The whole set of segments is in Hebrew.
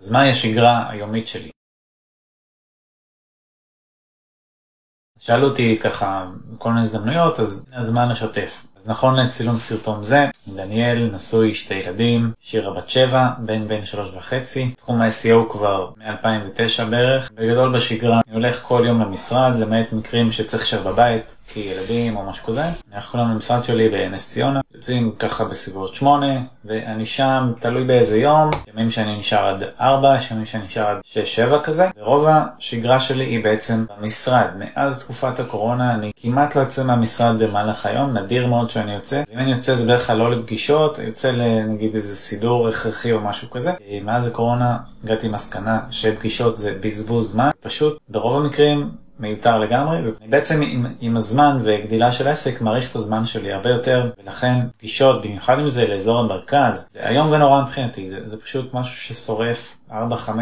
אז מהי השגרה היומית שלי? שאלו אותי ככה בכל מיני הזדמנויות, אז הנה הזמן לשתף. אז נכון לצילום סרטון זה, דניאל נשוי, שתי ילדים, שירה בת שבע, בן בן שלוש וחצי. תחום ה-SEO כבר מ-2009 בערך. בגדול בשגרה אני הולך כל יום למשרד, למעט מקרים שצריך להישאר בבית, כי ילדים או משהו כזה. אנחנו כולנו למשרד שלי בנס ציונה, יוצאים ככה בסביבות שמונה, ואני שם, תלוי באיזה יום, ימים שאני נשאר עד ארבע, ימים שאני נשאר עד שש, שבע כזה. ורוב השגרה שלי היא בעצם במשרד. מאז תקופת הקורונה אני כמעט לא יוצא מהמשרד במהלך היום, נדיר מאוד שאני יוצא. אם אני יוצא זה בדרך כלל לא לפגישות, אני יוצא לנגיד איזה סידור הכרחי או משהו כזה. מאז הקורונה הגעתי למסקנה שפגישות זה בזבוז זמן, פשוט ברוב המקרים מיותר לגמרי, ובעצם עם, עם הזמן וגדילה של עסק מעריך את הזמן שלי הרבה יותר, ולכן פגישות, במיוחד אם זה לאזור המרכז, זה איום ונורא מבחינתי, זה, זה פשוט משהו ששורף 4-5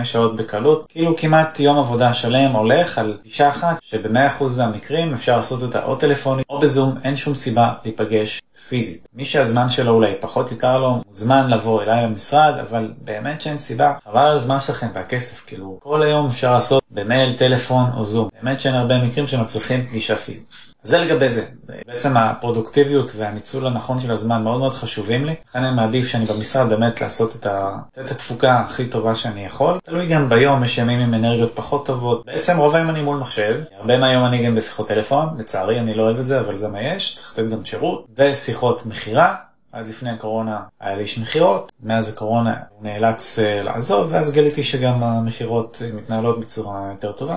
שעות בקלות, כאילו כמעט יום עבודה שלם הולך על פגישה אחת, שב-100% מהמקרים אפשר לעשות אותה או טלפונית או בזום, אין שום סיבה להיפגש פיזית. מי שהזמן שלו אולי פחות יקר לו, מוזמן לבוא אליי למשרד, אבל באמת שאין סיבה, חבל על הזמן שלכם והכסף, כאילו, כל היום אפשר לעשות במייל, טלפון או זום. באמת שאין הרבה מקרים שמצריכים פגישה פיזית. זה לגבי זה. בעצם הפרודוקטיביות והניצול הנכון של הזמן מאוד מאוד חשובים לי. לכן אני מעדיף שאני במשרד באמת לעשות את, ה... את התפוקה הכי טובה שאני יכול. תלוי גם ביום, יש ימים עם אנרגיות פחות טובות. בעצם רוב היום אני מול מחשב. הרבה מהיום אני גם בשיחות טלפון. לצערי אני לא אוהב את זה, אבל זה מה יש. צריך לתת גם שירות. ושיחות מכירה. עד לפני הקורונה היה לי איש מכירות, מאז הקורונה הוא נאלץ לעזוב, ואז גיליתי שגם המכירות מתנהלות בצורה יותר טובה.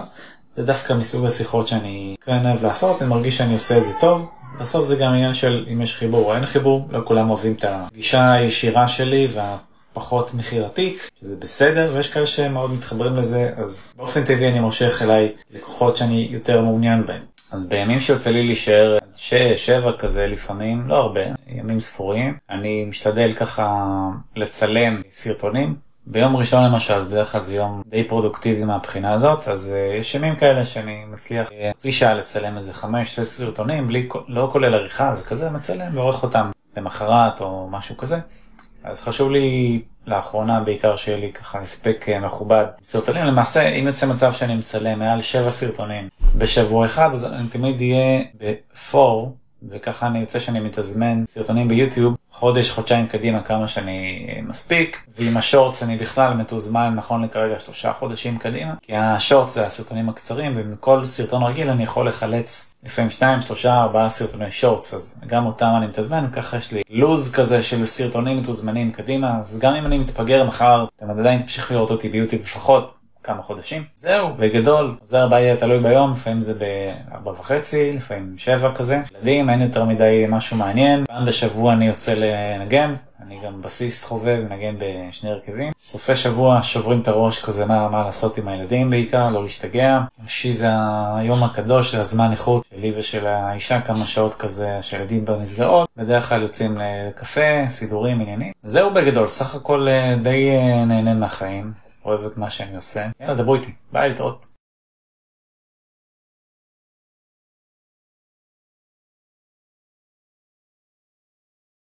זה דווקא מסוג השיחות שאני כן אוהב לעשות, אני מרגיש שאני עושה את זה טוב. בסוף זה גם עניין של אם יש חיבור או אין חיבור, לא כולם אוהבים את הגישה הישירה שלי והפחות מכירתית, שזה בסדר, ויש כאלה שמאוד מתחברים לזה, אז באופן טבעי אני מושך אליי לקוחות שאני יותר מעוניין בהם. אז בימים שיוצא לי להישאר שש, שבע כזה לפעמים, לא הרבה, ימים ספורים, אני משתדל ככה לצלם סרטונים. ביום ראשון למשל, בדרך כלל זה יום די פרודוקטיבי מהבחינה הזאת, אז uh, יש ימים כאלה שאני מצליח חצי שעה לצלם איזה חמש, שש סרטונים, בלי, לא כולל עריכה וכזה, מצלם ועורך אותם למחרת או משהו כזה. אז חשוב לי לאחרונה בעיקר שיהיה לי ככה הספק מכובד סרטונים. למעשה, אם יוצא מצב שאני מצלם מעל שבע סרטונים בשבוע אחד, אז אני תמיד אהיה בפור. וככה אני יוצא שאני מתזמן סרטונים ביוטיוב חודש, חודשיים קדימה כמה שאני מספיק, ועם השורטס אני בכלל מתוזמן נכון לכרגע שלושה חודשים קדימה, כי השורטס זה הסרטונים הקצרים, ומכל סרטון רגיל אני יכול לחלץ לפעמים שניים, שלושה, ארבעה סרטוני שורטס, אז גם אותם אני מתזמן, וככה יש לי לוז כזה של סרטונים מתוזמנים קדימה, אז גם אם אני מתפגר מחר, אתם עדיין תמשיכו לראות אותי ביוטיוב לפחות. כמה חודשים. זהו, בגדול, עוזר הבא יהיה תלוי ביום, לפעמים זה בארבע וחצי, לפעמים שבע כזה. ילדים, אין יותר מדי משהו מעניין. פעם בשבוע אני יוצא לנגן, אני גם בסיסט חובב, מנגן בשני הרכבים. סופי שבוע שוברים את הראש כזה מה, מה לעשות עם הילדים בעיקר, לא להשתגע. יום זה היום הקדוש, זה הזמן איכות שלי ושל האישה, כמה שעות כזה שהילדים במסגרות. בדרך כלל יוצאים לקפה, סידורים, עניינים. זהו בגדול, סך הכל די נהנה מהחיים. אוהב את מה שאני עושה. יאללה, דברו איתי. ביי, להתראות.